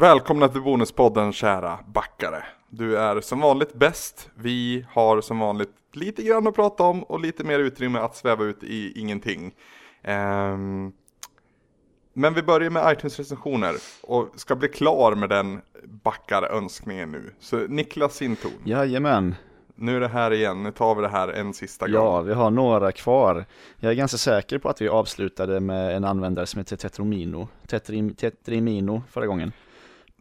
Välkomna till Bonuspodden kära backare. Du är som vanligt bäst. Vi har som vanligt lite grann att prata om och lite mer utrymme att sväva ut i ingenting. Ehm, men vi börjar med iTunes-recensioner och ska bli klar med den backarönskningen nu. Så Niklas sin ton. Jajamän, Nu är det här igen, nu tar vi det här en sista gång. ja vi har några kvar. Jag är ganska säker på att vi avslutade med en användare som heter Tetromino, Tetrim, Tetrimino förra gången.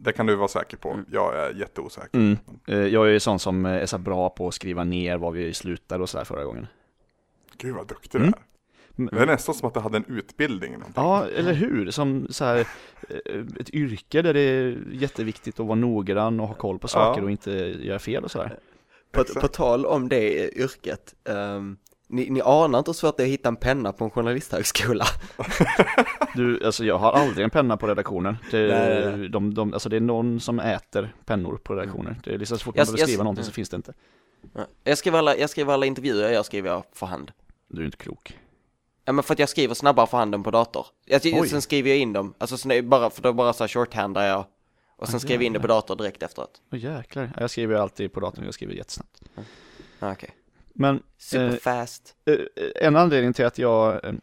Det kan du vara säker på, jag är jätteosäker. Mm. Eh, Jag är ju sån som är så bra på att skriva ner var vi slutade och sådär förra gången. Gud vad duktig Mm. du är. Det är nästan som att du hade en utbildning. Ja, eller hur? Som så här, eh, ett yrke där det är jätteviktigt att vara noggrann och ha koll på saker Ja. och inte göra fel och sådär. På, på tal om det yrket, ehm, ni, ni anar inte hur svårt det är att hitta en penna på en journalisthögskola. Du, alltså jag har aldrig en penna på redaktionen. Det, Nej. De, de, alltså det är någon som äter pennor på redaktionen. Det är liksom så fort man Jag- behöver jag- skriva någonting så mm. finns det inte. Jag skriver alla, jag skriver alla intervjuer jag skriver jag för hand. Du är inte klok. Ja men för att jag skriver snabbare för hand än på dator. Jag, Oj. sen skriver jag in dem, alltså sen bara, för då bara så här shorthandar jag och sen Ah, skriver jag in det på dator direkt efteråt. Åh jäklar. Ja, Jag skriver alltid på datorn, jag skriver jättesnabbt. Ah, Okej. Men Superfast. eh, en anledning till att jag eh,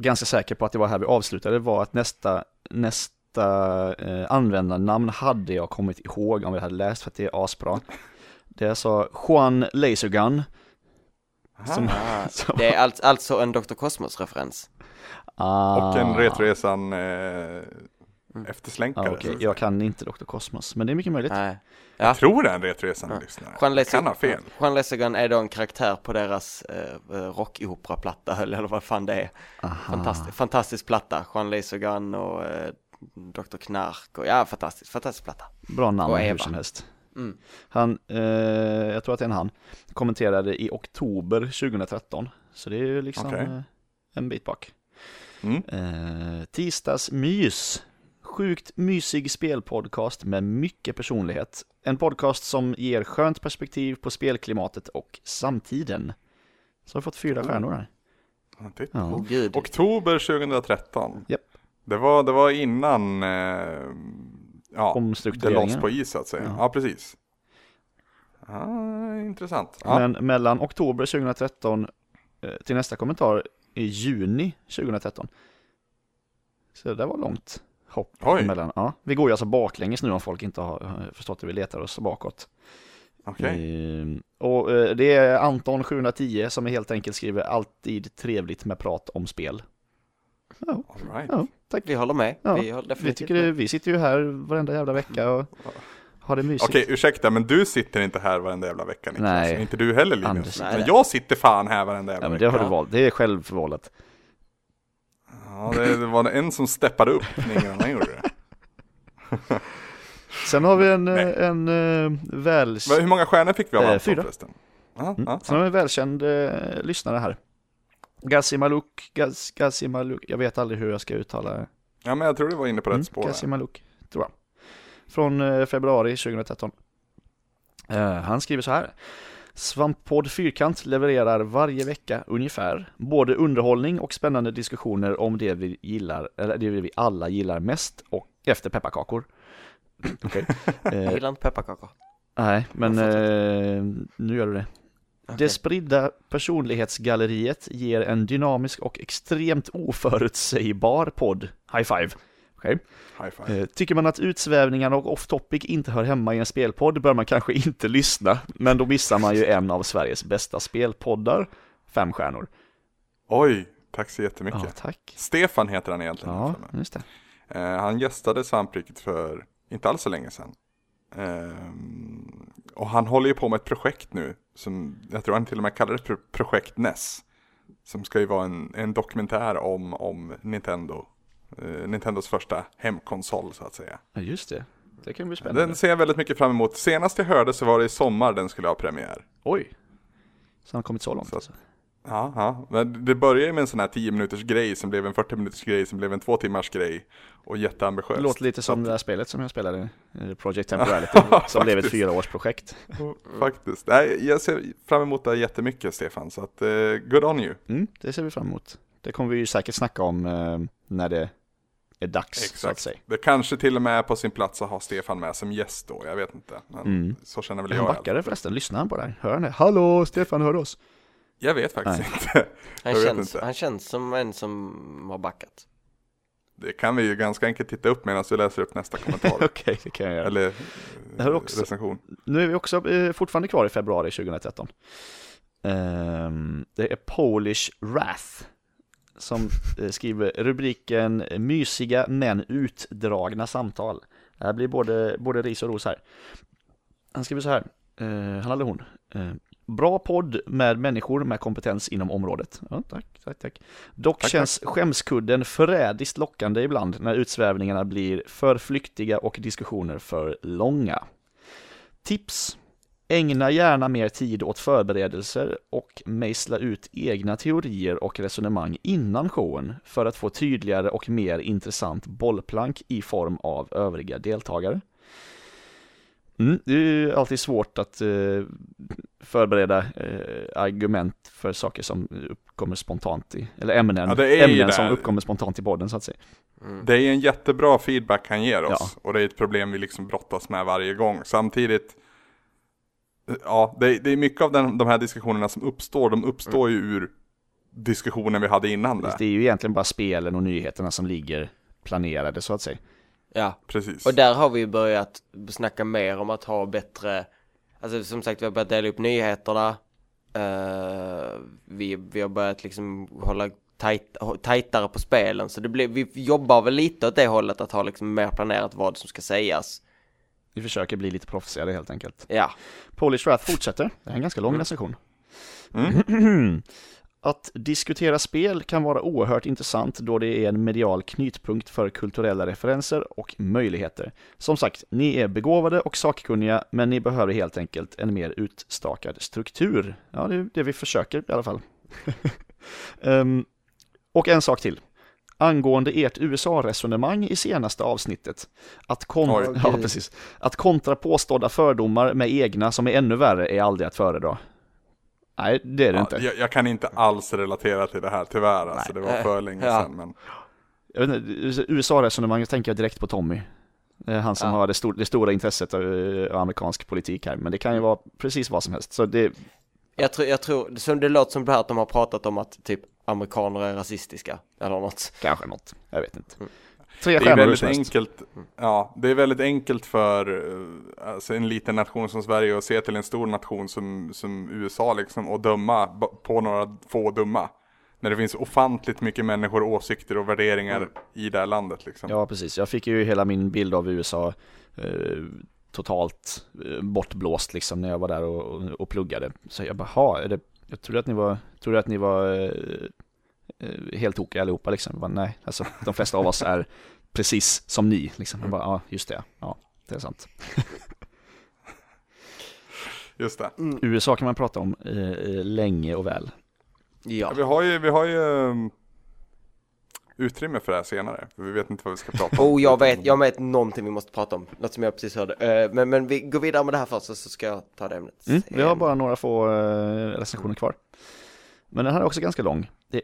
ganska säker på att det var här vi avslutade var att nästa, nästa eh, användarnamn hade jag kommit ihåg om jag hade läst för att det är asbra. Det är alltså Juan Lasergun. Som, Ah, som, det är alltså, alltså en Dr. Cosmos-referens. ah, Och en Retroresan eh, efterslänkare. Ja, okej. Jag kan inte Dr. Cosmos, men det är mycket möjligt. Nej. Jag Ja. tror det är en Retroresan-lyssnare. Juan Jag kan ha fel. Juan Lesegan är då en karaktär på deras eh, rockoperaplatta eller vad fan det är. Fantastisk, fantastisk platta, Juan Lesegan och eh, Dr. Knark och ja, fantastisk, fantastisk platta. Bra namn Och hur som helst. Mm. Han, eh, jag tror att det är en han, kommenterade i oktober 2013. Så det är ju liksom Okej. eh, en bit bak. Mm. Eh, tisdagsmys. Sjukt mysig spelpodcast med mycket personlighet. En podcast som ger skönt perspektiv på spelklimatet och samtiden. Så har vi fått fyra stjärnor här. Ja, titta. Ja. Åh gud. Oktober 2013. Japp. Det var, det var innan eh, ja, det lades på is så att säga. Ja. Ja, precis. Ja, intressant. Ja. Men mellan oktober 2013 eh, till nästa kommentar i juni 2013. Så det där var långt hopp Oj. emellan. Ja, vi går ju alltså baklänges nu om folk inte har eh, förstått det. Vi letar oss bakåt. Okej. Eh, och eh, det är Anton 710 som helt enkelt skriver alltid trevligt med prat om spel. Ja, All right. ja tack. Vi håller med. Ja, vi, håller Vi, tycker det, med. vi sitter ju här varenda jävla vecka och har det mysigt. Okej, ursäkta, men du sitter inte här varenda jävla vecka Niklas. Nej. Inte du heller Linus. Anders. Nej, men jag sitter fan här varenda jävla Ja, men vecka. det har du valt. Det är självförvållat. Ja, det, det var en som steppade upp när annan gjorde det. Sen har vi en, Nej. eh, en uh, väl... Men Hur många stjärnor fick vi av Eh, fyra. förresten? Ja, Mm. ja, Sen har vi en välkänd eh, lyssnare här. Gassi Maluk, Gaz, Gassi Maluk, jag vet aldrig hur jag ska uttala det. ja, men jag tror du var inne på rätt Mm, spår. Gassi här. Tror jag. Från eh, februari 2013. Eh, han skriver så här. Svamppodd Fyrkant levererar varje vecka ungefär både underhållning och spännande diskussioner om det vi gillar, eller det vi alla gillar mest och efter pepparkakor. Okej. Jag Eh, gillar inte pepparkakor. nej, men Jag eh, nu gör du det. Okej. Det spridda personlighetsgalleriet ger en dynamisk och extremt oförutsägbar podd. High five. Five. Eh, Tycker man att utsvävningarna och off-topic inte hör hemma i en spelpodd bör man kanske inte lyssna, men då missar man ju en av Sveriges bästa spelpoddar. Fem stjärnor. Oj, tack så jättemycket. Ja, tack. Stefan heter han egentligen. Ja, just det. Eh, han gästade Svampriket för inte alls så länge sedan. Ehm, och han håller ju på med ett projekt nu, som jag tror han till och med kallar det pro- Projekt NES. Som ska ju vara en, en dokumentär om, om Nintendo. Eh, Nintendos första hemkonsol så att säga. Ja, just det. Det kan bli spännande. Den ser jag väldigt mycket fram emot. Senast jag hörde så var det i sommar den skulle ha premiär. Oj. Så han har kommit så långt Så alltså. Ja, ja. Men det började med en sån här 10 minuters grej som blev en 40 minuters grej som blev en 2 timmars grej. Och jätteambitiöst. Det låter lite som att- det här spelet som jag spelade, Project Temporality, som blev ett fyraårsprojekt. Faktiskt. Nej, jag ser fram emot det här jättemycket Stefan, så att uh, good on you. Mm, det ser vi fram emot. Det kommer vi ju säkert snacka om eh, när det är dags så att Exakt. säga. Det kanske till och med är på sin plats att ha Stefan med som gäst då, jag vet inte. Men Mm. så känner väl jag. han fall. förresten? Lyssnar han på det? Hör han det? Hallå, Stefan, hör du oss? Jag vet faktiskt Nej. inte. Han Jag vet känns, inte. han känns som en som har backat. Det kan vi ju ganska enkelt titta upp medan du läser upp nästa kommentar. Okej, det kan jag göra. Eller Det här är också- recension. Nu är vi också eh, fortfarande kvar i februari 2013. Ehm, det är Polish Wrath som eh, skriver rubriken Mysiga men utdragna samtal. Det här blir både, både ris och ros här. Han skriver så här, eh, han eller hon. Eh, bra podd med människor med kompetens inom området. Ja, tack, tack, tack. Dock Tack, känns skämskudden förrädiskt lockande ibland när utsvävningarna blir för flyktiga och diskussioner för långa. Tips! Ägna gärna mer tid åt förberedelser och mejsla ut egna teorier och resonemang innan showen för att få tydligare och mer intressant bollplank i form av övriga deltagare. Mm, det är ju alltid svårt att eh, förbereda eh, argument för saker som uppkommer spontant i, eller ämnen, Ja, det är ju ämnen som uppkommer spontant i podden så att säga. Mm. Det är en jättebra feedback han ger oss. Ja. Och det är ett problem vi liksom brottas med varje gång. Samtidigt, ja, det, det är mycket av den, de här diskussionerna som uppstår, de uppstår ju ur diskussionen vi hade innan det. Det är ju egentligen bara spelen och nyheterna som ligger planerade så att säga. Ja, Precis. och där har vi ju börjat snacka mer om att ha bättre, alltså som sagt vi har börjat dela upp nyheterna, Eh, vi, vi har börjat liksom hålla tajt, tajtare på spelen, så det blir, vi jobbar väl lite åt det hållet att ha liksom mer planerat vad som ska sägas. Vi försöker bli lite proffsigare helt enkelt. Ja, Polish Wrath fortsätter. Det är en ganska lång recension. Mm. Att diskutera spel kan vara oerhört intressant då det är en medial knytpunkt för kulturella referenser och möjligheter. Som sagt, ni är begåvade och sakkunniga, men ni behöver helt enkelt en mer utstakad struktur. Ja, det är det vi försöker i alla fall. Ehm, och en sak till. Angående ert USA-resonemang i senaste avsnittet. Att, kon- Oj. ja, precis. att kontra påstådda fördomar med egna som är ännu värre är aldrig att föredra. Nej, det är det Ja, inte. jag, jag kan inte alls relatera till det här tyvärr, alltså, det var för länge Ja. sedan. Men... Jag vet inte, USA-resonemanget tänker jag direkt på Tommy. Är Han som Ja. har det, stor, det stora intresset av eh, amerikansk politik här, men det kan ju vara precis vad som helst. Så det, jag tror, jag tror, som det låter som det här att de har pratat om att typ amerikaner är rasistiska, eller något. kanske något, jag vet inte. Mm. Tre Det är väldigt enkelt, ja, det är väldigt enkelt för eh, alltså en liten nation som Sverige att se till en stor nation som, som USA liksom och döma på några få dumma. När det finns ofantligt mycket människor, åsikter och värderingar Mm. i det här landet liksom. Ja, precis. Jag fick ju hela min bild av USA eh, totalt eh, bortblåst liksom när jag var där och, och, och pluggade. Så jag bara, "Ha, är det, jag trodde att ni var, trodde att ni var eh, eh, helt tokiga allihopa liksom. Jag bara, nej, alltså de flesta av oss är precis som ni liksom. Jag bara, ja, just det, ja, det är sant. Just det. USA kan man prata om eh, eh, länge och väl. Ja, Ja, vi har ju, vi har ju um, utrymme för det här senare. För vi vet inte vad vi ska prata om. Oh, jag vet, jag vet någonting vi måste prata om, något som jag precis hörde. Eh, men, men vi går vidare med det här först, så ska jag ta det ämnet. Mm, vi har bara några få eh, recensioner kvar. Men den här är också ganska lång. Det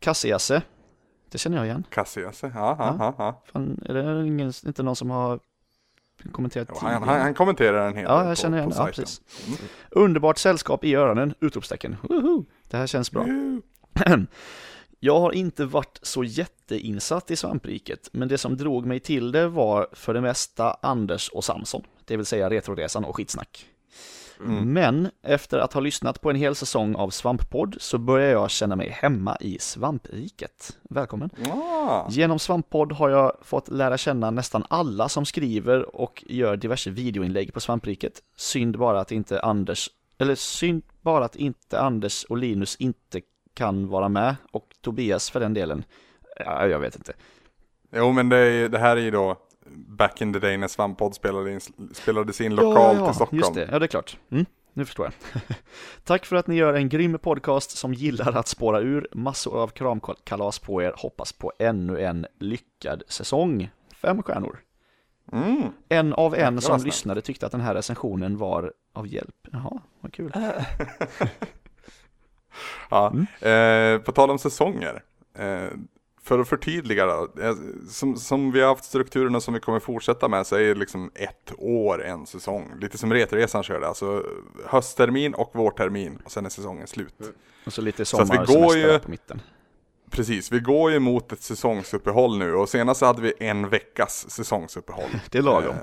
Kassiasse. Det känner jag igen. Cassius, ja, ja, Ja. Fan, är det ingen, inte någon som har kommenterat Jo, Han, han, han kommenterar en hel Ja, jag känner igen på. Ja, precis. Mm. Underbart sällskap i öronen! Utropstecken. Woho! Det här känns bra. Jag har inte varit så jätteinsatt i svampriket, men det som drog mig till det var för det mesta Anders och Samson, det vill säga Retroresan och skitsnack. Mm. Men efter att ha lyssnat på en hel säsong av Svamppodd så börjar jag känna mig hemma i svampriket. Välkommen! Ah, Genom Svamppodd har jag fått lära känna nästan alla som skriver och gör diverse videoinlägg på Svampriket. Synd bara att inte Anders, eller synd bara att inte Anders och Linus inte kan vara med och Tobias för den delen. Ja, jag vet inte. Jo men det, är, det här är ju då back in the day när Svamppodd spelade in, spelades in lokalt i Stockholm. Just det, ja det är klart. Mm, nu förstår jag. Tack för att ni gör en grym podcast som gillar att spåra ur. Massor av kramkalas på er. Hoppas på ännu en lyckad säsong. Fem stjärnor. Mm. En av en som lyssnade tyckte att den här recensionen var av hjälp. Jaha, vad kul. Ja. Mm. Eh, på tal om säsonger. Eh, för att förtydliga då, eh, som, som vi har haft strukturerna som vi kommer fortsätta med så är det liksom ett år en säsong. Lite som Retresan körde, alltså hösttermin och vårtermin och sen är säsongen slut. Och så lite Så att vi går ju- på mitten. Precis, vi går ju mot ett säsongsuppehåll nu och senast så hade vi en veckas säsongsuppehåll. Det är lagom. Eh,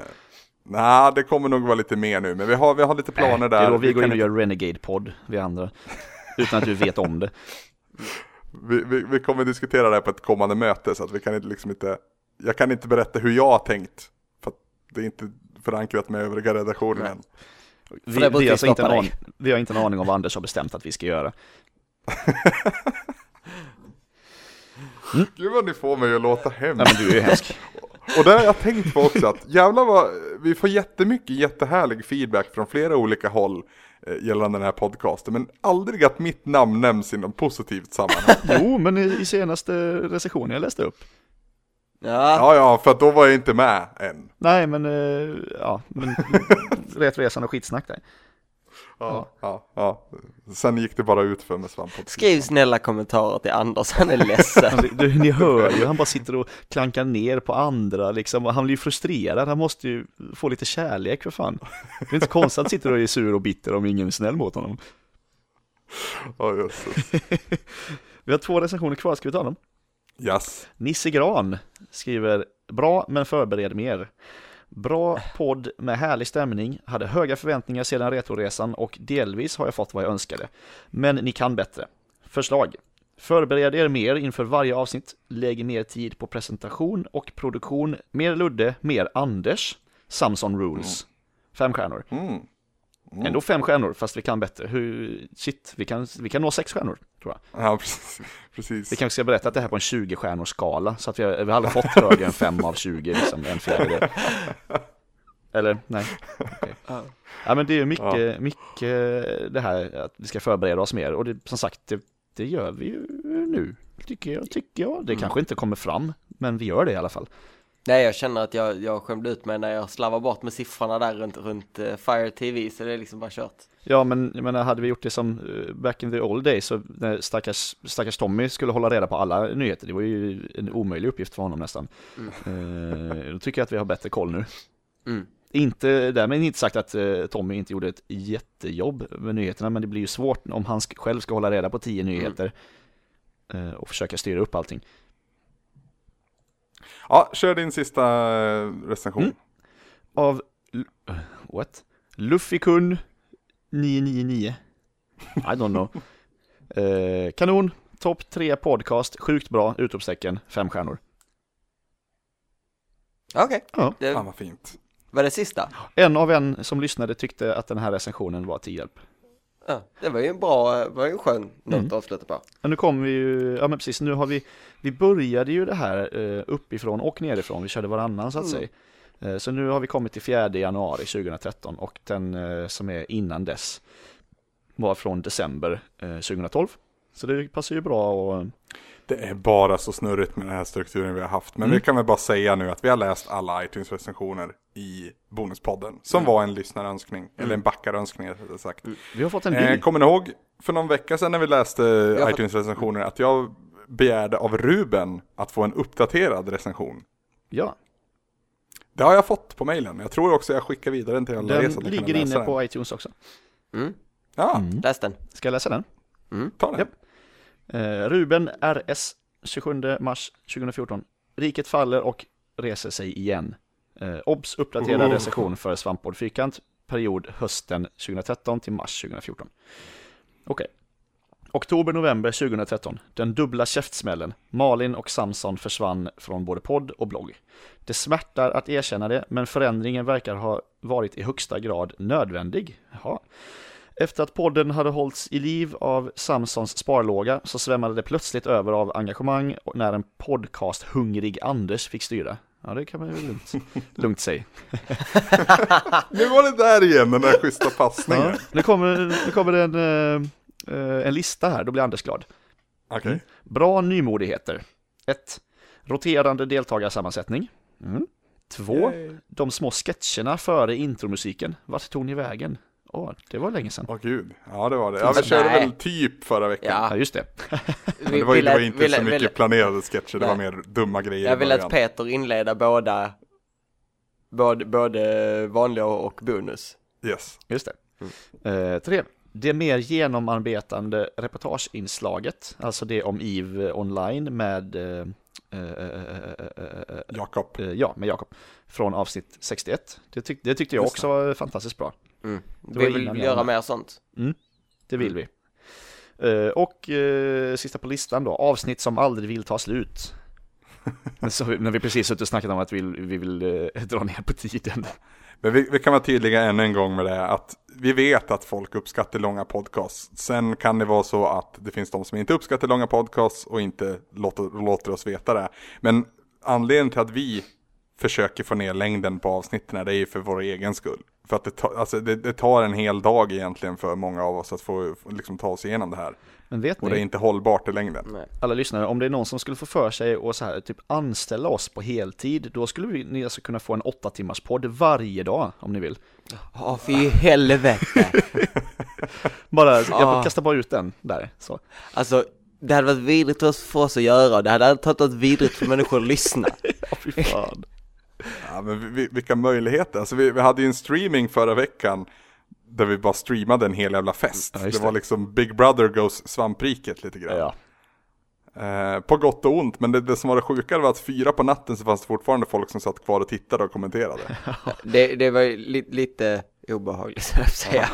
Nej, det kommer nog vara lite mer nu, men vi har, vi har lite planer Det där. är då vi går kan in och inte- gör Renegade-podd, vi andra. Utan att du vet om det. vi, vi, vi kommer diskutera det här på ett kommande möte så att vi kan inte liksom inte Jag kan inte berätta hur jag har tänkt För att det är inte förankrat med övriga redaktionen än Vi, brukar vi, har alltså inte en aning, vi har inte en aning om vad Anders har bestämt att vi ska göra. Gud vad ni får mig att låta hemskt Nej men du är ju hemsk. Och det har jag tänkt på också att jävlar vad Vi får jättemycket jättehärlig feedback från flera olika håll Gällande den här podcasten Men aldrig att mitt namn nämns i något positivt sammanhang Jo, men i, i senaste recensionen jag läste upp. Ja, Ja ja, för då var jag inte med än Nej, men eh, ja, men Retresan och skitsnack där. Ja, ja, ja. Sen gick det bara ut för med svamp och skriv snälla kommentarer till Anders, han är ledsen. Du, ni hör ju, han bara sitter och klankar ner på andra liksom, han blir ju frustrerad, han måste ju få lite kärlek för fan. Det är inte konstigt att han sitter och är sur och bitter om ingen är snäll mot honom. Ja, jösses. Vi har två recensioner kvar, ska vi ta dem? Yes. Nisse Gran skriver Bra men förbered mer. Bra podd med härlig stämning, hade höga förväntningar sedan Retroresan och delvis har jag fått vad jag önskade. Men ni kan bättre. Förslag. Förbered er mer inför varje avsnitt, lägg mer tid på presentation och produktion, mer Ludde, mer Anders, Samson Rules. Fem stjärnor. Mm. Ändå fem stjärnor, fast vi kan bättre. Hur, shit, vi kan, vi kan nå sex stjärnor, tror jag. Ja, precis. precis. Vi kanske ska berätta att det här är på en 20 stjärnors skala så att vi har, vi har aldrig fått högre än 5 av 20, liksom en fjärdedel. Eller, nej. Okej. Ja. Ja men det är ju mycket, mycket det här att vi ska förbereda oss mer och det, som sagt, det, det gör vi ju nu, tycker jag. Tycker jag. Det kanske inte kommer fram, men vi gör det i alla fall. Nej, jag känner att jag, jag skämde ut mig när jag slarvar bort med siffrorna där runt, runt eh, Fire TV, så det är liksom bara kört. Ja men jag menar, hade vi gjort det som eh, back in the old days så när stackars, stackars Tommy skulle hålla reda på alla nyheter, det var ju en omöjlig uppgift för honom nästan. Eh, då tycker jag att vi har bättre koll nu. Mm. Inte, därmed inte sagt att eh, Tommy inte gjorde ett jättejobb med nyheterna, men det blir ju svårt om han själv ska hålla reda på tio nyheter eh, och försöka styra upp allting. Ja, kör din sista eh, recension. Mm. Av, eh, what? Luffykun 999. I don't know. Eh, kanon, topp tre podcast, sjukt bra, utropstecken, fem stjärnor. Okej, Ja. det Fan vad fint. var det sista. En av en som lyssnade tyckte att den här recensionen var till hjälp. Ja, det var ju en bra, var ju en skön not Mm. att avsluta på. Men nu kommer vi ju, ja men precis, nu har vi, vi började ju det här eh, uppifrån och nerifrån, vi körde varannan så att Mm. säga. Eh, så nu har vi kommit till 4 januari 2013 och den eh, som är innan dess var från december eh, 2012. Så det passar ju bra och Det är bara så snurrigt med den här strukturen vi har haft. Men Mm. vi kan väl bara säga nu att vi har läst alla iTunes-recensioner i Bonuspodden. Som var en lyssnarönskning, eller en backarönskning rättare sagt. vi har fått en Eh, ny. kommer ni ihåg för någon vecka sedan när vi läste iTunes-recensioner att jag begärde av Ruben att få en uppdaterad recension? Ja, Det har jag fått på mailen. Jag tror också jag skickar vidare den till alla er den ligger läsa inne den. på iTunes också. Mm, Ja, läs den. Ska jag läsa den? ta den. Japp. Eh, Ruben RS 27 mars 2014. Riket faller och reser sig igen. Eh, obs uppdaterad Oh. recension för Svampboard Fyrkant. Period hösten 2013 till mars 2014. Okej. Oktober-november 2013. Den dubbla käftsmällen. Malin och Samson försvann från både podd och blogg. Det smärtar att erkänna det, men förändringen verkar ha varit i högsta grad nödvändig. Jaha. Efter att podden hade hållits i liv av Samsons sparlåga så svämmade det plötsligt över av engagemang när en podcast-hungrig Anders fick styra. Ja, det kan man ju lugnt, lugnt säga. Nu var det där igen, den där schyssta passningen. Ja, nu kommer, nu kommer det en, eh, eh, en lista här, då blir Anders glad. Okej. Bra nymodigheter. 1. Roterande deltagarsammansättning. 2. Yay. De små sketcherna före intromusiken. Vart tog ni vägen? Åh, det var länge sedan. Åh gud, ja det var det. Ja, vi Nej. körde väl typ förra veckan. Ja. Ja, just det. Men det var, ju- det var inte vill- så mycket vill- planerade sketcher, det var Nej. mer dumma grejer Jag vill att. Peter inleda båda, både, både vanliga och bonus. Yes. Just det. Eh, tre. Det mer genomarbetande reportageinslaget, alltså det om Eve online med, eh, eh, eh, eh, eh, Jakob. eh, ja, med Jakob, från avsnitt 61. Det, tyck, det tyckte jag Just också var fantastiskt bra. Mm. Vi vill göra mer sånt. Det vill vi. Eh, och eh, sista på listan då, avsnitt som aldrig vill ta slut. Så, när vi precis suttit och snackat om att vi, vi vill eh, dra ner på tiden. Men vi, vi kan vara tydliga ännu en gång med det att vi vet att folk uppskattar långa podcasts. Sen kan det vara så att det finns de som inte uppskattar långa podcasts och inte låter, låter oss veta det. Men anledningen till att vi försöker få ner längden på avsnitten det är ju för vår egen skull. För att det, ta, alltså det, det tar en hel dag egentligen för många av oss att få liksom ta oss igenom det här. Men vet Och det är ni, inte hållbart i längden. Nej. alla lyssnare, om det är någon som skulle få för sig och så här typ anställa oss på heltid, då skulle vi, ni alltså kunna få en åtta timmars podd varje dag om ni vill. Ja, fy helvete. Bara, jag Ah. kastar bara ut den där. Så. Alltså, det hade varit vidrigt för oss att göra det hade tagit varit vidrigt för människor att lyssna. Ja, fy fan. Ja, men vi, vi, vilka möjligheter. Alltså vi, vi hade ju en streaming förra veckan där vi bara streamade en hel jävla fest. Ja, just det var det. liksom Big Brother goes svampriket lite grann. Ja. Eh, på gott och ont, men det, det som var det sjuka var att fyra på natten så fanns det fortfarande folk som satt kvar och tittade och kommenterade. Det, det var ju li, lite obehagligt, så att säga.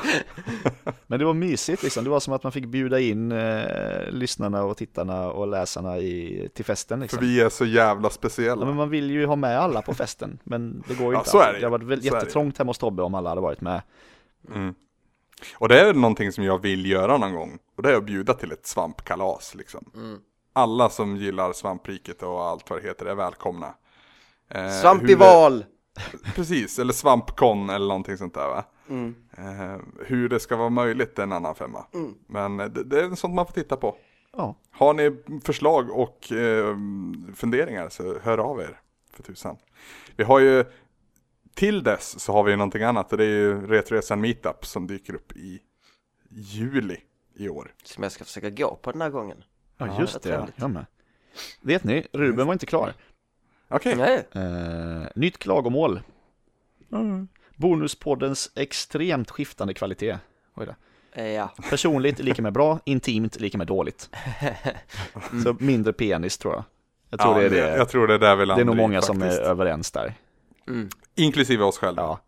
Men det var mysigt liksom, det var som att man fick bjuda in eh, lyssnarna och tittarna och läsarna i, till festen För liksom. vi är så jävla Ja, speciella. men man vill ju ha med alla på festen, men det går ju Ja, inte. så är det det har varit Så är det ju. jättetrångt hemma hos Tobbe om alla hade varit med. Mm. Och det är någonting som jag vill göra någon gång. Och det är att bjuda till ett svampkalas liksom. Mm. Alla som gillar svampriket och allt vad det heter är välkomna. Eh, hur det- Svampival! Precis, eller svampkon eller någonting sånt där va. Mm. Eh, hur det ska vara möjligt är en annan femma. Mm. Men det, det är sånt man får titta på. Ja, Har ni förslag och eh, funderingar så hör av er för tusan. Vi har ju till dess så har vi ju någonting annat och det är ju Retroresan Meetup som dyker upp i juli i år. Som jag ska försöka gå på den här gången. ja Ja, just vad det, ja. trevligt. jag med. Vet ni, Ruben var inte klar. Okej, Nej. Eh, nytt klagomål. Mm. Bonuspoddens extremt skiftande kvalitet. Oj då. Eh, Ja. Personligt lika med bra, intimt lika med dåligt. Så mindre penis tror jag. Jag tror ja, det är det. jag tror det är där vi det landar är nog i, många som är överens där. Mm. Inklusive oss själva. Ja.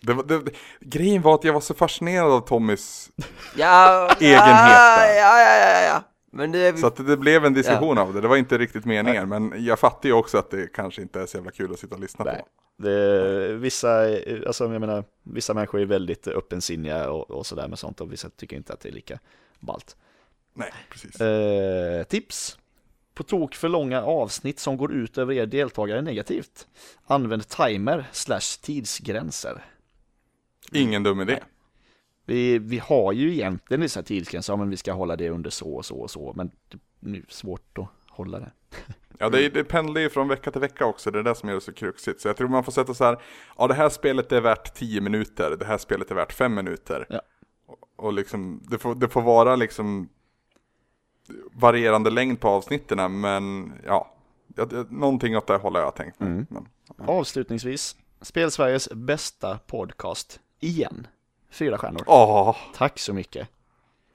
Det, var- det, grejen var att jag var så fascinerad av Tommys, Ja, Egenhet ja, ja, ja, ja, ja. Men nu är vi... så att det blev en diskussion av det. Det var inte riktigt meningen, men jag fattar ju också att det kanske inte är så jävla kul att sitta och lyssna Nej. på. Det, vissa, alltså jag menar, vissa människor är väldigt öppensinniga och, och sådär med sånt och vissa tycker inte att det är lika ballt. Nej, precis. Eh, tips. På tok för långa avsnitt som går ut över er deltagare negativt. Använd timer slash tidsgränser. Ingen dum idé. Vi, vi har ju egentligen vissa tidsgränser, ja, men vi ska hålla det under så och så och så, men det är svårt att hålla det. Ja, det, det pendlar ju från vecka till vecka också, det är det som gör det så kruxigt. Så jag tror man får sätta så här, ja det här spelet är värt 10 minuter, det här spelet är värt 5 minuter. Ja. Och, och liksom, det får, det får vara liksom varierande längd på avsnitten, men ja, ja, någonting åt det hållet har jag tänkt. Mm. Men, Avslutningsvis, Spelsveriges bästa podcast, igen. Fyra stjärnor. åh, Tack så mycket.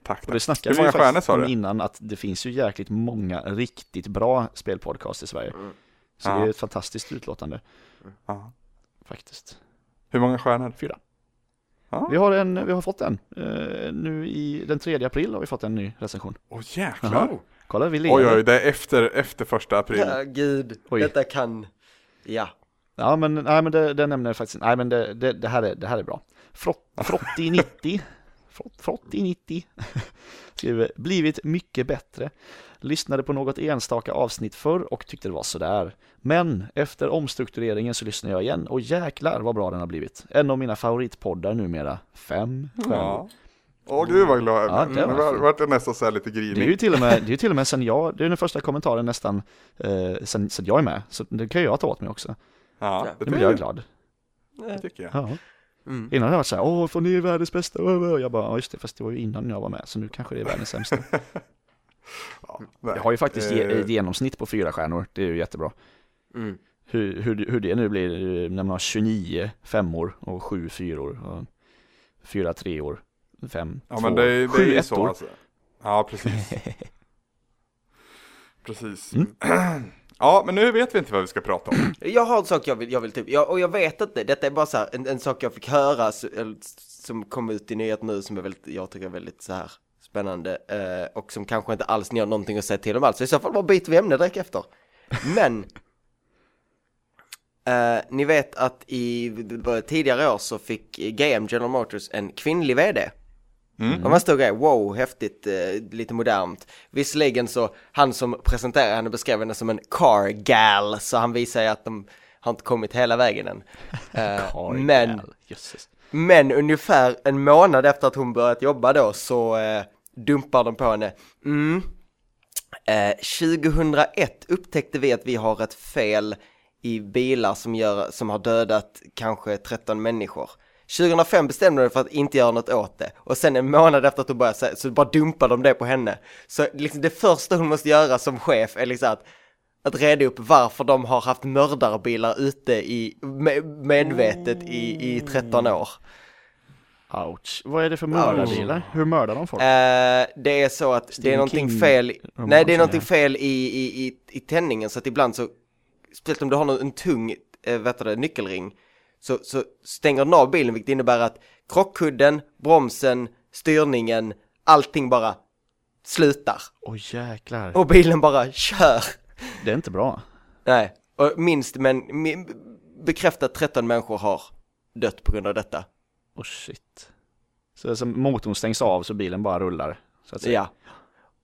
tack, Och det tack. snackade Hur vi många faktiskt stjärnor sa om du? innan att det finns ju jäkligt många riktigt bra spelpodcast i Sverige. Mm. Så Ja. det är ett fantastiskt utlåtande Ja. faktiskt. Hur många stjärnor? Fyra. Ja. Vi har, en, vi har fått en. Eh, nu i den 3 april har vi fått en ny recension. Åh jäklar. Jaha. Kolla, vi lever. Oj, oj, det är efter, efter första april. Ja, gud. Oj. Detta kan... Ja. Ja, men, nej, men det, det nämner jag faktiskt Nej, men det, det, det, här, är, det här är bra. Frott, Frotti90 Frott- Frotti90 skriver Blivit mycket bättre. Lyssnade på något enstaka avsnitt förr och tyckte det var sådär. Men efter omstruktureringen så lyssnar jag igen och jäklar vad bra den har blivit. En av mina favoritpoddar numera. Fem stjärnor. Ja. Åh gud vad glad jag Ja, blev. det var Nu var- vart jag nästan så här lite Det är ju grinig. till och med, det är ju till och med sen jag, det är den första kommentaren nästan eh, sen, sen jag är med. Så det kan jag ta åt mig också. Ja, det Nu blir jag glad. jag. Det tycker jag. Ja. Mm. Innan har jag varit såhär, åh, för ni är världens bästa, och jag bara, ja just det, fast det var ju innan jag var med, så nu kanske det är världens sämsta. Ja. Jag har ju faktiskt Eh, ett genomsnitt på fyra stjärnor, det är ju jättebra. Mm. Hur, hur, hur det nu blir eh, när man har 29 femmor och 7 fyror och 4 treor, 5, Ja 2, men det, det är 7 ju så ettor. alltså. Ja precis. Precis. Mm. Ja men nu vet vi inte vad vi ska prata om. Jag har en sak jag vill, jag vill typ, jag, och jag vet inte, detta är bara så här, en, en sak jag fick höra som kom ut i nyhet nu som är väldigt, jag tycker är väldigt så här spännande eh, och som kanske inte alls ni har någonting att säga till om alls. Så i så fall bara byter vi ämne direkt efter. Men eh, ni vet att i tidigare år så fick GM General Motors en kvinnlig vd. Mm. Och man stod där, wow, häftigt, eh, lite modernt. Visserligen så, han som presenterade henne beskrev henne som en car gal, så han visar ju att de har inte kommit hela vägen än. Eh, Car men, men ungefär en månad efter att hon börjat jobba då så eh, dumpar de på henne. Mm. Eh, 2001 upptäckte vi att vi har ett fel i bilar som, gör, som har dödat kanske 13 människor. 2005 bestämde de för att inte göra något åt det och sen en månad efter att hon började så bara dumpar de det på henne. Så liksom det första hon måste göra som chef är liksom att, att reda upp varför de har haft mördarbilar ute i, med, medvetet i, i 13 år. Ouch. Vad är det för mördarbilar? Hur mördar de folk? Eh, det är så att det är Stephen någonting King fel, nej det är någonting fel i, i, i, i tändningen så att ibland så, speciellt om du har någon, en tung, eh, vet du nyckelring, så, så stänger den av bilen vilket innebär att krockkudden, bromsen, styrningen, allting bara slutar. Oj jäklar. Och bilen bara kör. Det är inte bra. Nej, och minst men bekräftat 13 människor har dött på grund av detta. Oh shit. Så alltså, motorn stängs av så bilen bara rullar. Så att säga. Ja.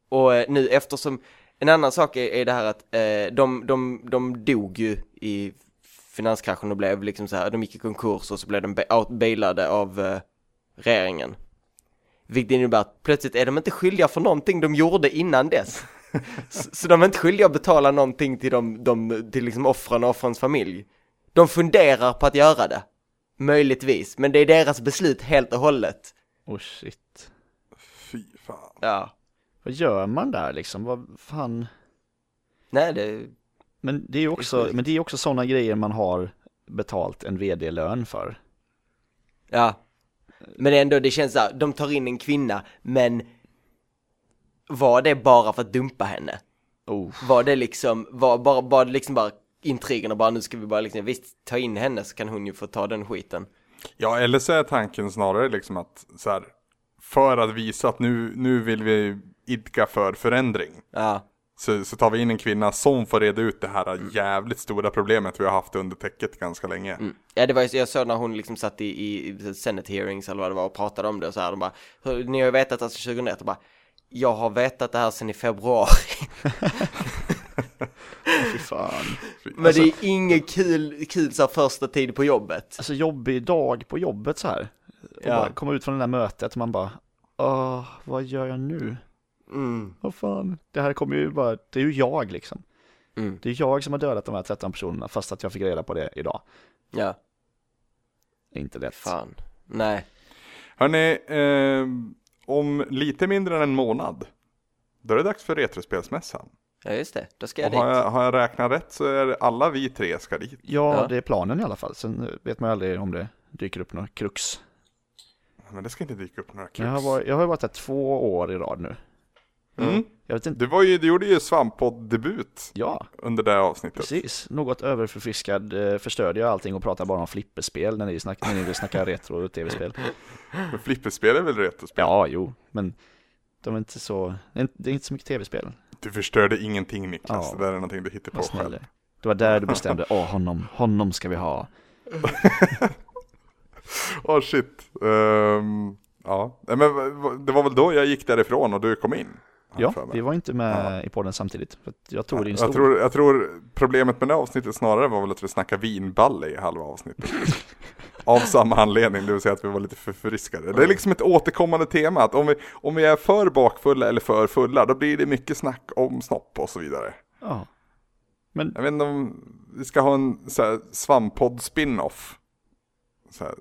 Och eh, nu eftersom, en annan sak är, är det här att eh, de, de, de dog ju i finanskraschen och blev liksom så här, de gick i konkurs och så blev de ba- out- bailade av eh, regeringen. Vilket innebär att plötsligt är de inte skyldiga för någonting de gjorde innan dess. så, så de är inte skyldiga att betala någonting till, de, de, till liksom offren och offrens familj. De funderar på att göra det. Möjligtvis, men det är deras beslut helt och hållet. Oh shit. Fy fan. Ja. Vad gör man där liksom? Vad fan? Nej, det, Men det är ju också, men det är också sådana grejer man har betalt en vd-lön för. Ja. Men ändå, det känns så här, de tar in en kvinna, men var det bara för att dumpa henne? Oh. Var det liksom, var bara, bara liksom bara intrigen och bara nu ska vi bara liksom, visst ta in henne så kan hon ju få ta den skiten. Ja eller så är tanken snarare liksom att så här, för att visa att nu, nu vill vi idka för förändring. Ja, Så, så tar vi in en kvinna som får reda ut det här jävligt stora problemet vi har haft under täcket ganska länge. mm. ja det var ju, jag såg när hon liksom satt i, i, Senate hearings eller vad det var och pratade om det och så här, de bara, "Hur- ni har ju vetat alltså 2001 och bara, jag har vetat det här sedan i februari. Men det är inget kul, kul så här första tid på jobbet. Alltså jobbig dag på jobbet så här. Och Ja. bara komma ut från det där mötet och man bara, åh, vad gör jag nu? Mm, Vad fan, det här kommer ju bara, det är ju jag liksom. mm, Det är jag som har dödat de här 13 personerna fast att jag fick reda på det idag. ja, inte lätt. fan. Nej. Hörni, eh, om lite mindre än en månad, då är det dags för Retrospelsmässan. Ja just det, då ska Och jag har dit. jag, har jag räknat rätt så är det alla vi tre ska dit. Ja, Ja. det är planen i alla fall. Sen vet man ju aldrig om det dyker upp några krux. Men det ska inte dyka upp några krux. Jag har, varit, jag har varit där två år i rad nu. Mm. Jag vet inte, Du, var ju, du gjorde ju svamppodd-debut ja, under det avsnittet. precis. Något överförfriskad eh, förstörde jag allting och pratade bara om flipperspel när ni, snack, när ni vill snacka retro och tv-spel. Men flipperspel är väl retrospel? Ja, jo, men de är inte så, det är inte- så mycket tv-spel. Du förstörde ingenting Niklas, Ja. det där är någonting du hittar på själv. Det var där du bestämde, åh honom, honom ska vi ha. Åh shit. Ehm, ja, men det var väl då jag gick därifrån och du kom in? Ja, vi var inte med i podden samtidigt. För att jag tog din stol. jag, tror, jag tror problemet med det avsnittet snarare var väl att vi snackade vinballe i halva avsnittet. Av samma anledning, det vill säga att vi var lite förfriskade. Det är liksom ett återkommande tema, att om vi, om vi är för bakfulla eller för fulla, då blir det mycket snack om snopp och så vidare. Ja. Men Jag vet inte om vi ska ha en svamppodd spin-off.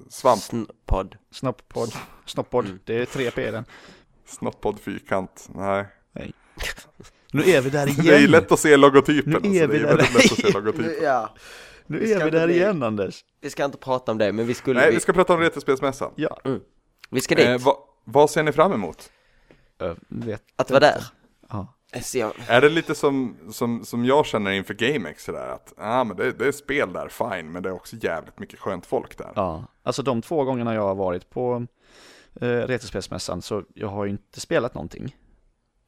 svamp, Snoppod. Snopppodd, Snopppodd, Mm. det är 3P i den. snopppodd fyrkant. Nej. Nu är vi där igen! Det är lätt att se logotypen. Nu alltså. är det vi är där. väldigt lätt att se logotypen. Ja, Nu Vi är vi där bli- igen Anders! vi ska inte prata om det, men vi skulle... Nej, vi, vi ska prata om Retrospelsmässan. Ja, vi ska dit. Eh, vad, vad ser ni fram emot? Ö, vet att vara där. Ja. Jag, Är det lite som, som, som jag känner inför GameX sådär att, ah, men det, det är spel där, fine, men det är också jävligt mycket skönt folk där. Ja, alltså de två gångerna jag har varit på eh, Retrospelsmässan så jag har ju inte spelat någonting.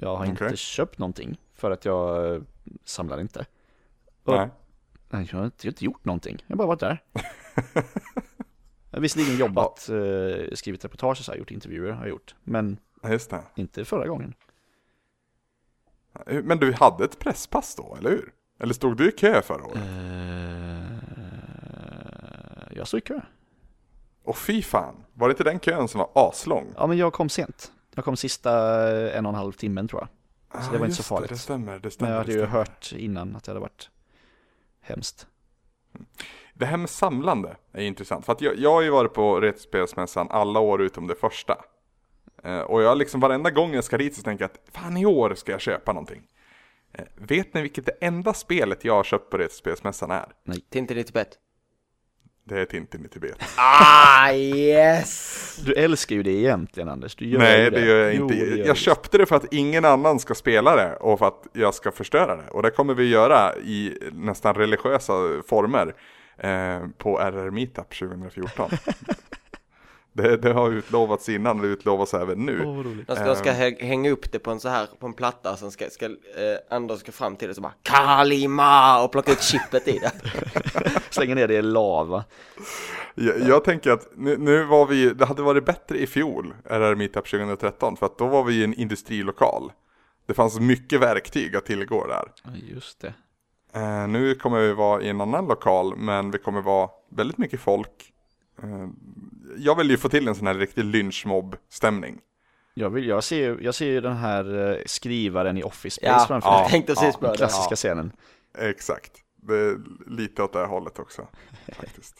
Jag har Okej. inte köpt någonting för att jag eh, samlar inte. Och- Nej. Nej, jag har inte, jag har inte gjort någonting, jag har bara varit där. jag har visserligen jobbat, eh, skrivit reportage och så här, gjort intervjuer har jag gjort, men Ja, inte förra gången. Men du hade ett presspass då, eller hur? Eller stod du i kö förra året? Eh, jag stod i kö. Och fy fan, var det inte den kön som var aslång? Ja, men jag kom sent. Jag kom sista eh, en och en halv timmen tror jag. Så det var inte så farligt. Det, det stämmer, det Men stämmer. jag hade ju hört innan att det hade varit hemskt. det här med samlande är intressant. För att jag, jag har ju varit på Retrospelsmässan alla år utom det första. Eh, och jag liksom varenda gång jag ska dit så tänker jag att fan i år ska jag köpa någonting. Eh, vet ni vilket det enda spelet jag har köpt på Retrospelsmässan är? Tintin i Tibet. Det är Tintin i Tibet. Ah, yes! Du älskar ju det egentligen Anders, du gör Nej, ju det gör jag Jo, inte. det gör jag visst. köpte det för att ingen annan ska spela det och för att jag ska förstöra det. Och det kommer vi göra i nästan religiösa former eh, på RR Meetup 2014. det, det har utlovats innan och det utlovas även nu. Roligt. De ska, ska Ehm. hä- hänga upp det på en så här, på en platta, sen ska, ska eh, Anders ska fram till det så bara Kalima och plocka ut chippet i det. Slänga ner det i lava. Jag, jag tänker att nu, nu var vi, det hade varit bättre i fjol, RR Meetup 2013, för att då var vi i en industrilokal. Det fanns mycket verktyg att tillgå där. Just det. Eh, nu kommer vi vara i en annan lokal, men vi kommer vara väldigt mycket folk. Jag vill ju få till en sån här riktig lynchmobb-stämning. Jag, vill, jag, ser, ju- jag ser ju den här eh, skrivaren i Office Space Ja, framför ja. mig. jag tänkte precis på Den det. klassiska scenen. Exakt. Det är lite åt det här hållet också, faktiskt.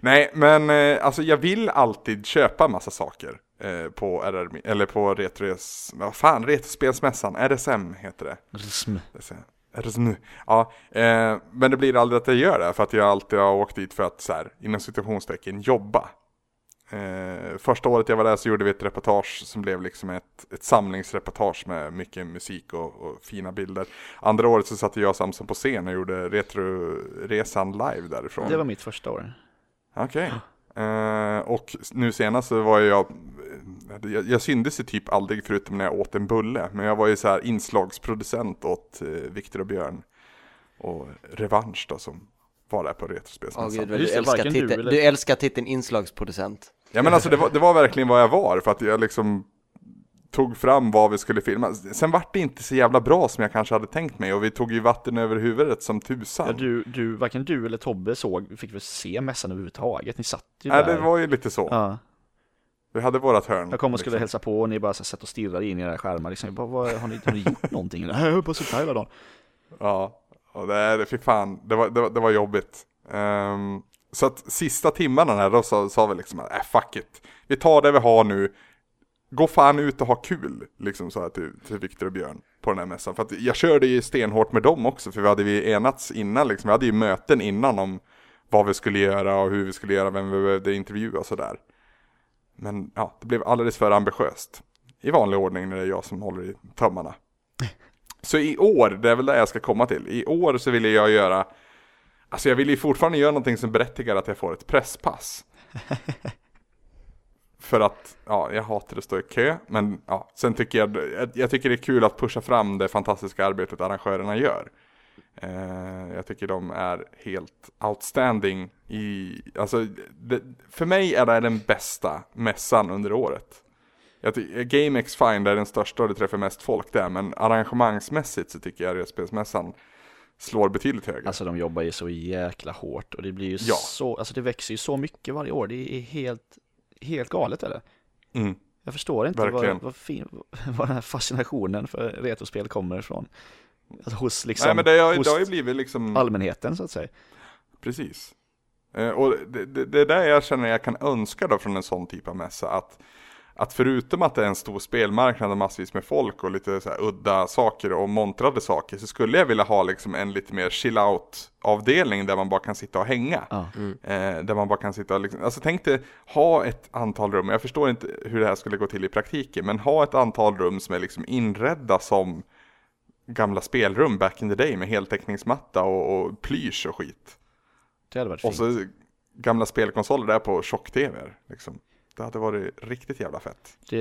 Nej, men eh, alltså jag vill alltid köpa massa saker eh, på RR, eller på Retros, vad fan, Retrospelsmässan, RSM heter det. Rsm. Jag. RSM. Ja, eh, men det blir aldrig att jag gör det för att jag alltid har åkt dit för att så här, inom situationstecken jobba. Eh, första året jag var där så gjorde vi ett reportage som blev liksom ett, ett samlingsreportage med mycket musik och, och fina bilder. Andra året så satte jag och Samson på scen och gjorde Retroresan live därifrån. Det var mitt första år. Okej. Eh, och nu senast så var jag, jag, jag syndes ju typ aldrig förutom när jag åt en bulle. Men jag var ju så här inslagsproducent åt eh, Viktor och Björn. Och Revansch då som var där på Retrospelsmässan. Just du, älskar eller- du älskar titeln inslagsproducent. Ja men alltså det var, det var verkligen vad jag var för att jag liksom tog fram vad vi skulle filma. Sen vart det inte så jävla bra som jag kanske hade tänkt mig och vi tog ju vatten över huvudet som tusan. Ja, du, du, varken du eller Tobbe såg, fick väl se mässan överhuvudtaget? Ni satt ju Nej där. det var ju lite så. Ja, Vi hade vårat hörn. jag kom och skulle liksom. hälsa på och ni bara så satt och stirrade in i era skärmar liksom. Bara, vad, har, ni, har ni gjort någonting? Nej, jag bara suttit här hela dagen. Ja, och det, fy fan, det var, det, var- det var jobbigt. Ehm, så att sista timmarna här då sa, sa vi liksom att äh, fuck it. Vi tar det vi har nu. Gå fan ut och ha kul, liksom så här till, till Viktor och Björn på den här mässan. För att jag körde ju stenhårt med dem också, för vi hade ju enats innan liksom. Vi hade ju möten innan om vad vi skulle göra och hur vi skulle göra, vem vi behövde intervjua och sådär. Men ja, det blev alldeles för ambitiöst. I vanlig ordning när det är jag som håller i tömmarna. Så i år, det är väl det jag ska komma till. I år så ville jag göra, alltså jag vill ju fortfarande göra någonting som berättigar att jag får ett presspass. För att, ja, jag hatar att stå i kö, men ja, sen tycker jag, jag, tycker det är kul att pusha fram det fantastiska arbetet arrangörerna gör. Eh, jag tycker de är helt outstanding i, alltså, det, för mig är det den bästa mässan under året. Jag ty- GameX Fine det är den största och det träffar mest folk där, men arrangemangsmässigt så tycker jag Rötspelsmässan slår betydligt högre. Alltså de jobbar ju så jäkla hårt och det blir ju Ja. så, alltså det växer ju så mycket varje år. Det är helt, helt galet eller? Mm. Jag förstår inte vad, vad, fin, vad den här fascinationen för retrospel kommer ifrån. Alltså hos liksom, Nej men det har, hos det har ju blivit liksom, allmänheten så att säga. precis. Eh, och det, det, det är där jag känner jag kan önska då från en sån typ av mässa att att förutom att det är en stor spelmarknad och massvis med folk och lite så här udda saker och montrade saker så skulle jag vilja ha liksom en lite mer chill out avdelning där man bara kan sitta och hänga. Ja. Eh, där man bara kan sitta och liksom, alltså tänk dig ha ett antal rum, jag förstår inte hur det här skulle gå till i praktiken, men ha ett antal rum som är liksom inredda som gamla spelrum back in the day med heltäckningsmatta och, och plysch och skit. Det hade varit Och fint. så gamla spelkonsoler där på tjock-tv. Liksom. Det hade varit riktigt jävla fett. Det,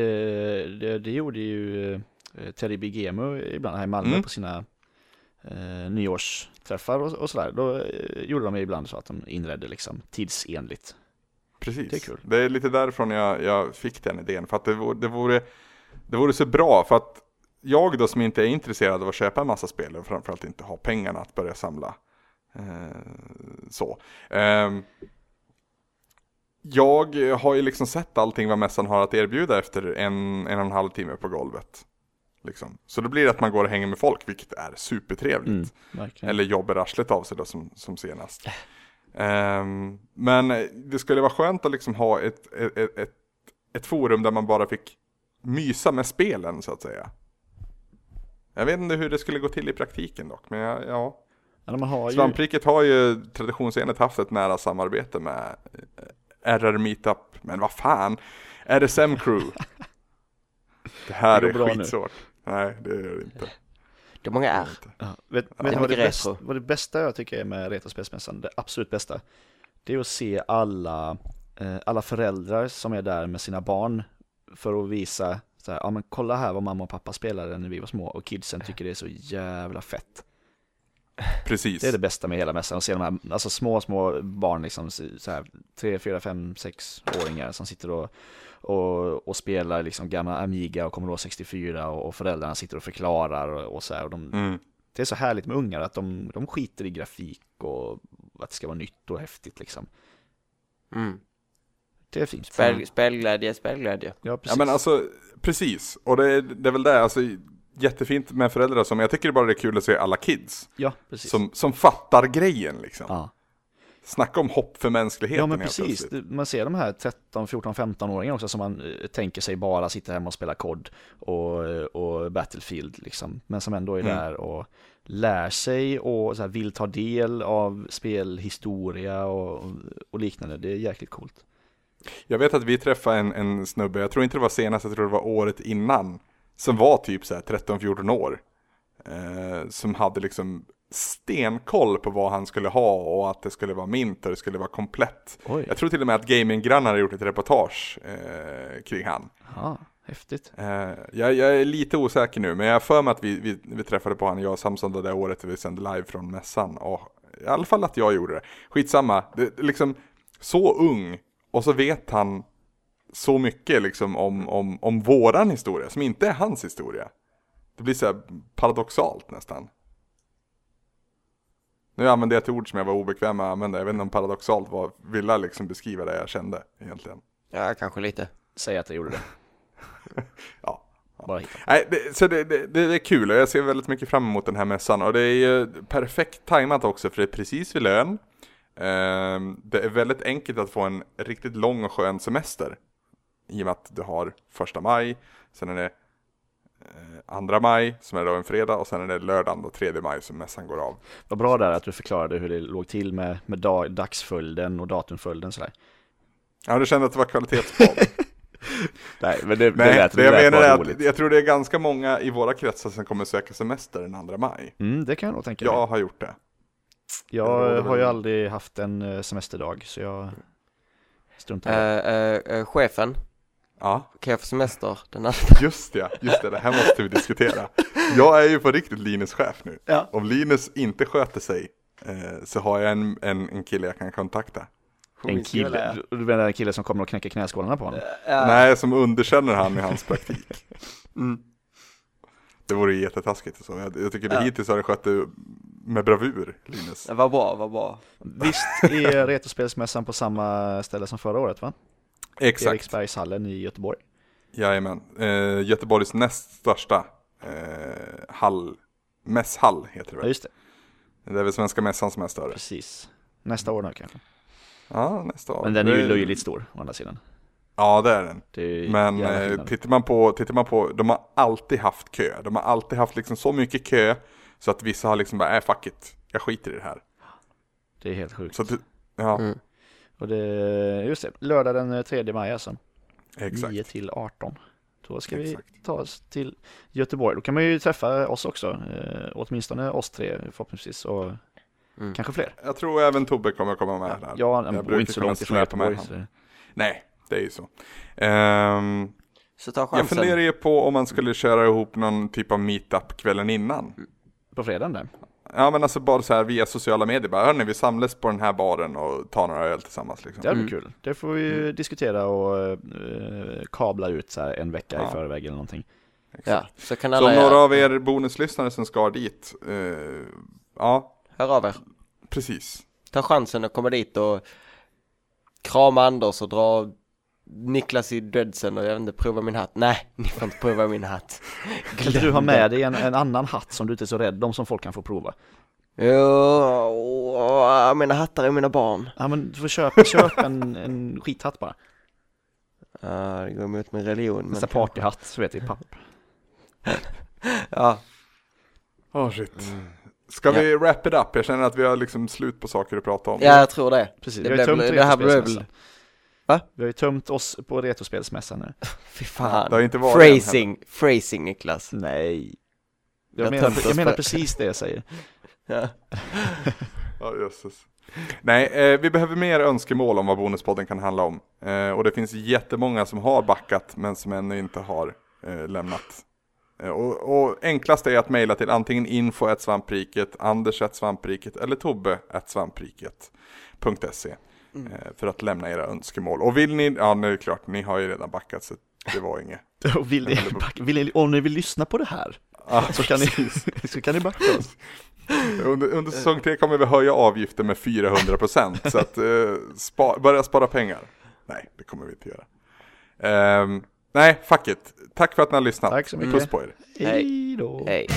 det, det gjorde ju eh, Teddy Bigemo ibland här i Malmö Mm. på sina eh, nyårsträffar och, och sådär. Då eh, gjorde de ibland så att de inredde liksom tidsenligt. Precis. Det är kul. Det är lite därifrån jag, jag fick den idén. För att det vore, det, vore, det vore så bra. För att jag då som inte är intresserad av att köpa en massa spel och framförallt inte har pengarna att börja samla. Eh, så. Jag har ju liksom sett allting vad mässan har att erbjuda efter en, en och en halv timme på golvet. Liksom. Så då blir det att man går och hänger med folk, vilket är supertrevligt. Mm. Eller jobbar arslet av sig då som, som senast. Ehm, men det skulle vara skönt att liksom ha ett, ett, ett, ett, forum där man bara fick mysa med spelen så att säga. Jag vet inte hur det skulle gå till i praktiken dock, men ja. ja. Har ju, Svampriket har ju traditionsenligt haft ett nära samarbete med RR Meetup, men vad fan, RSM Crew. Det här Det är bra nu. skitsvårt. Nej, det är det inte. Det är många Det är R. ja, vet, du vad bästa, retro. vad det bästa jag tycker är med Retrospelsmässan, det absolut bästa, det är att se alla, eh, alla föräldrar som är där med sina barn för att visa så här, ja men kolla här vad mamma och pappa spelade när vi var små och kidsen tycker det är så jävla fett. Precis. Det är det bästa med hela mässan, att se de här alltså små, små barn, liksom, så här, 3, 4, 5, 6 åringar som sitter och, och, och spelar liksom gamla Amiga och Commodore 64 och, och föräldrarna sitter och förklarar och, och så här. Och de, Mm. Det är så härligt med ungar att de, de skiter i grafik och att det ska vara nytt och häftigt liksom. Mm. Det är fint. Spel, spelglädje, spelglädje. Ja, Ja precis. men alltså, precis. Och det är, det är väl det, alltså jättefint med föräldrar som, jag tycker bara det är kul att se alla kids. ja, precis. Som, som fattar grejen liksom. ja. Snacka om hopp för mänskligheten ja, men precis. Man ser de här 13, 14, 15-åringarna också som man eh, tänker sig bara sitta hemma och spela kod och, eh, och Battlefield liksom. Men som ändå är Mm. där och lär sig och här, vill ta del av spelhistoria och, och liknande. Det är jäkligt coolt. Jag vet att vi träffade en, en snubbe, jag tror inte det var senast, jag tror det var året innan. Som var typ så här 13-14 år. Eh, som hade liksom stenkoll på vad han skulle ha och att det skulle vara mint och det skulle vara komplett. Oj, Jag tror till och med att Gaminggrannar har gjort ett reportage eh, kring han. ja, häftigt. Eh, jag, jag är lite osäker nu, men jag har för mig att vi, vi, vi träffade på honom, jag och Samson, det där året vi sände live från mässan. Och I alla fall att jag gjorde det. Skitsamma, det, liksom så ung och så vet han så mycket liksom om, om, om våran historia, som inte är hans historia. Det blir så paradoxalt nästan. Nu använde jag ett ord som jag var obekväm med att använda, jag vet inte om paradoxalt var, ville liksom beskriva det jag kände egentligen. Ja, kanske lite. Säg att jag gjorde det. Ja. Bara. Nej, det, så det, det, det är kul och jag ser väldigt mycket fram emot den här mässan och det är ju perfekt tajmat också för det är precis vid lön. Ehm, det är väldigt enkelt att få en riktigt lång och skön semester. I och med att du har första maj, sen är det eh, andra maj som är då en fredag och sen är det lördagen då tredje maj som mässan går av. Vad bra där att du förklarade hur det låg till med, med dag, dagsföljden och datumföljden sådär. Ja, du kände att det var kvalitetspodd. Nej, men det, Nej, lät, det jag lät menar är roligt. att jag tror det är ganska många i våra kretsar som kommer söka semester den andra maj. Mm, det kan jag nog tänka mig. Jag har gjort det. Jag har ju aldrig haft en eh, semesterdag så jag struntar i det. eh, eh, chefen, Ja. kan jag få semester den andra? Just det, just det, det här måste vi diskutera. Jag är ju på riktigt Linus chef nu. Ja. Om Linus inte sköter sig eh, så har jag en, en, en kille jag kan kontakta. En kille, du menar en kille som kommer och knäcker knäskålarna på honom? Nej, som underkänner han i hans praktik. Mm. Det vore ju jättetaskigt och så. Jag, jag tycker det hittills har det skött det med bravur, Linus. Det var bra, var bra. Visst är Retrospelsmässan på samma ställe som förra året va? Exakt, Eriksbergshallen i Göteborg. jajamän. Eh, Göteborgs näst största eh, hall, mässhall heter det Ja väl. just det, Det är väl Svenska Mässan som är större. precis. Nästa år nu kanske. Ja, nästa år. Men den är ju löjligt stor å andra sidan. Ja, det är den. Det är Men eh, tittar man, på, tittar man på, de har alltid haft kö. De har alltid haft liksom så mycket kö så att vissa har liksom bara, äh fuck it, jag skiter i det här. det är helt sjukt. Så att, ja, Mm. Och det, just det, lördag den 3 maj alltså. exakt. 9 till 18. Då ska vi Exakt. ta oss till Göteborg. Då kan man ju träffa oss också. Eh, åtminstone oss tre förhoppningsvis och Mm. kanske fler. Jag tror även Tobbe kommer komma med där. Ja, Jag han bor inte så långt ifrån Göteborg. så- Nej, det är ju så. Ehm, Så ta jag chansen. funderar ju på om man skulle köra ihop någon typ av meetup kvällen innan. På fredagen där. Ja men alltså bara så här via sociala medier, bara hörni vi samlas på den här baren och tar några öl tillsammans liksom. Det hade Mm. kul. Det får vi ju diskutera och eh, kabla ut så här en vecka Ja. i förväg eller någonting. Ja, så kan Så alla om några av er bonuslyssnare som ska dit, eh, ja Hör av er. precis. Ta chansen att komma dit och krama Anders och dra Niklas i dreadsen och jag vet inte, prova min hatt. Nej, ni får inte prova min hatt. Kan du ha med dig en, en annan hatt som du inte är så rädd om som folk kan få prova? Jo, mina hattar är mina barn. Ja men du får köpa, köp en, en skithatt bara. Ja, det går emot min religion. Men Nästa partyhatt, så vet i papp. Ja, Oh shit. Ska vi wrap it up? Jag känner att vi har liksom slut på saker att prata om. ja jag tror det. Precis, Det blev- det här blev-. Va? Vi har ju tömt oss på retrospelsmässan nu. Fy fan. Det har inte varit Phrasing, phrasing Niklas. Nej. Jag har menar, jag menar precis det jag säger. Ja. Ja, jösses. Nej, eh, vi behöver mer önskemål om vad Bonuspodden kan handla om. Eh, och det finns jättemånga som har backat men som ännu inte har eh, lämnat. Eh, och, och enklast är att mejla till antingen info svampriket, anders svampriket eller tobbe svampriket.se Mm. eh, för att lämna era önskemål. Och vill ni, ja nu är det klart, ni har ju redan backat så det var inget. Och vill ni, vill ni, om ni vill lyssna på det här Ja, så kan ni, så kan ni backa oss. Under, under säsong tre kommer vi höja avgiften med 400% så att eh, spa, börja spara pengar. Nej, det kommer vi inte göra. Ehm, nej, fuck it. Tack för att ni har lyssnat. Tack så mycket. Puss på er. Hej. Då. Hej.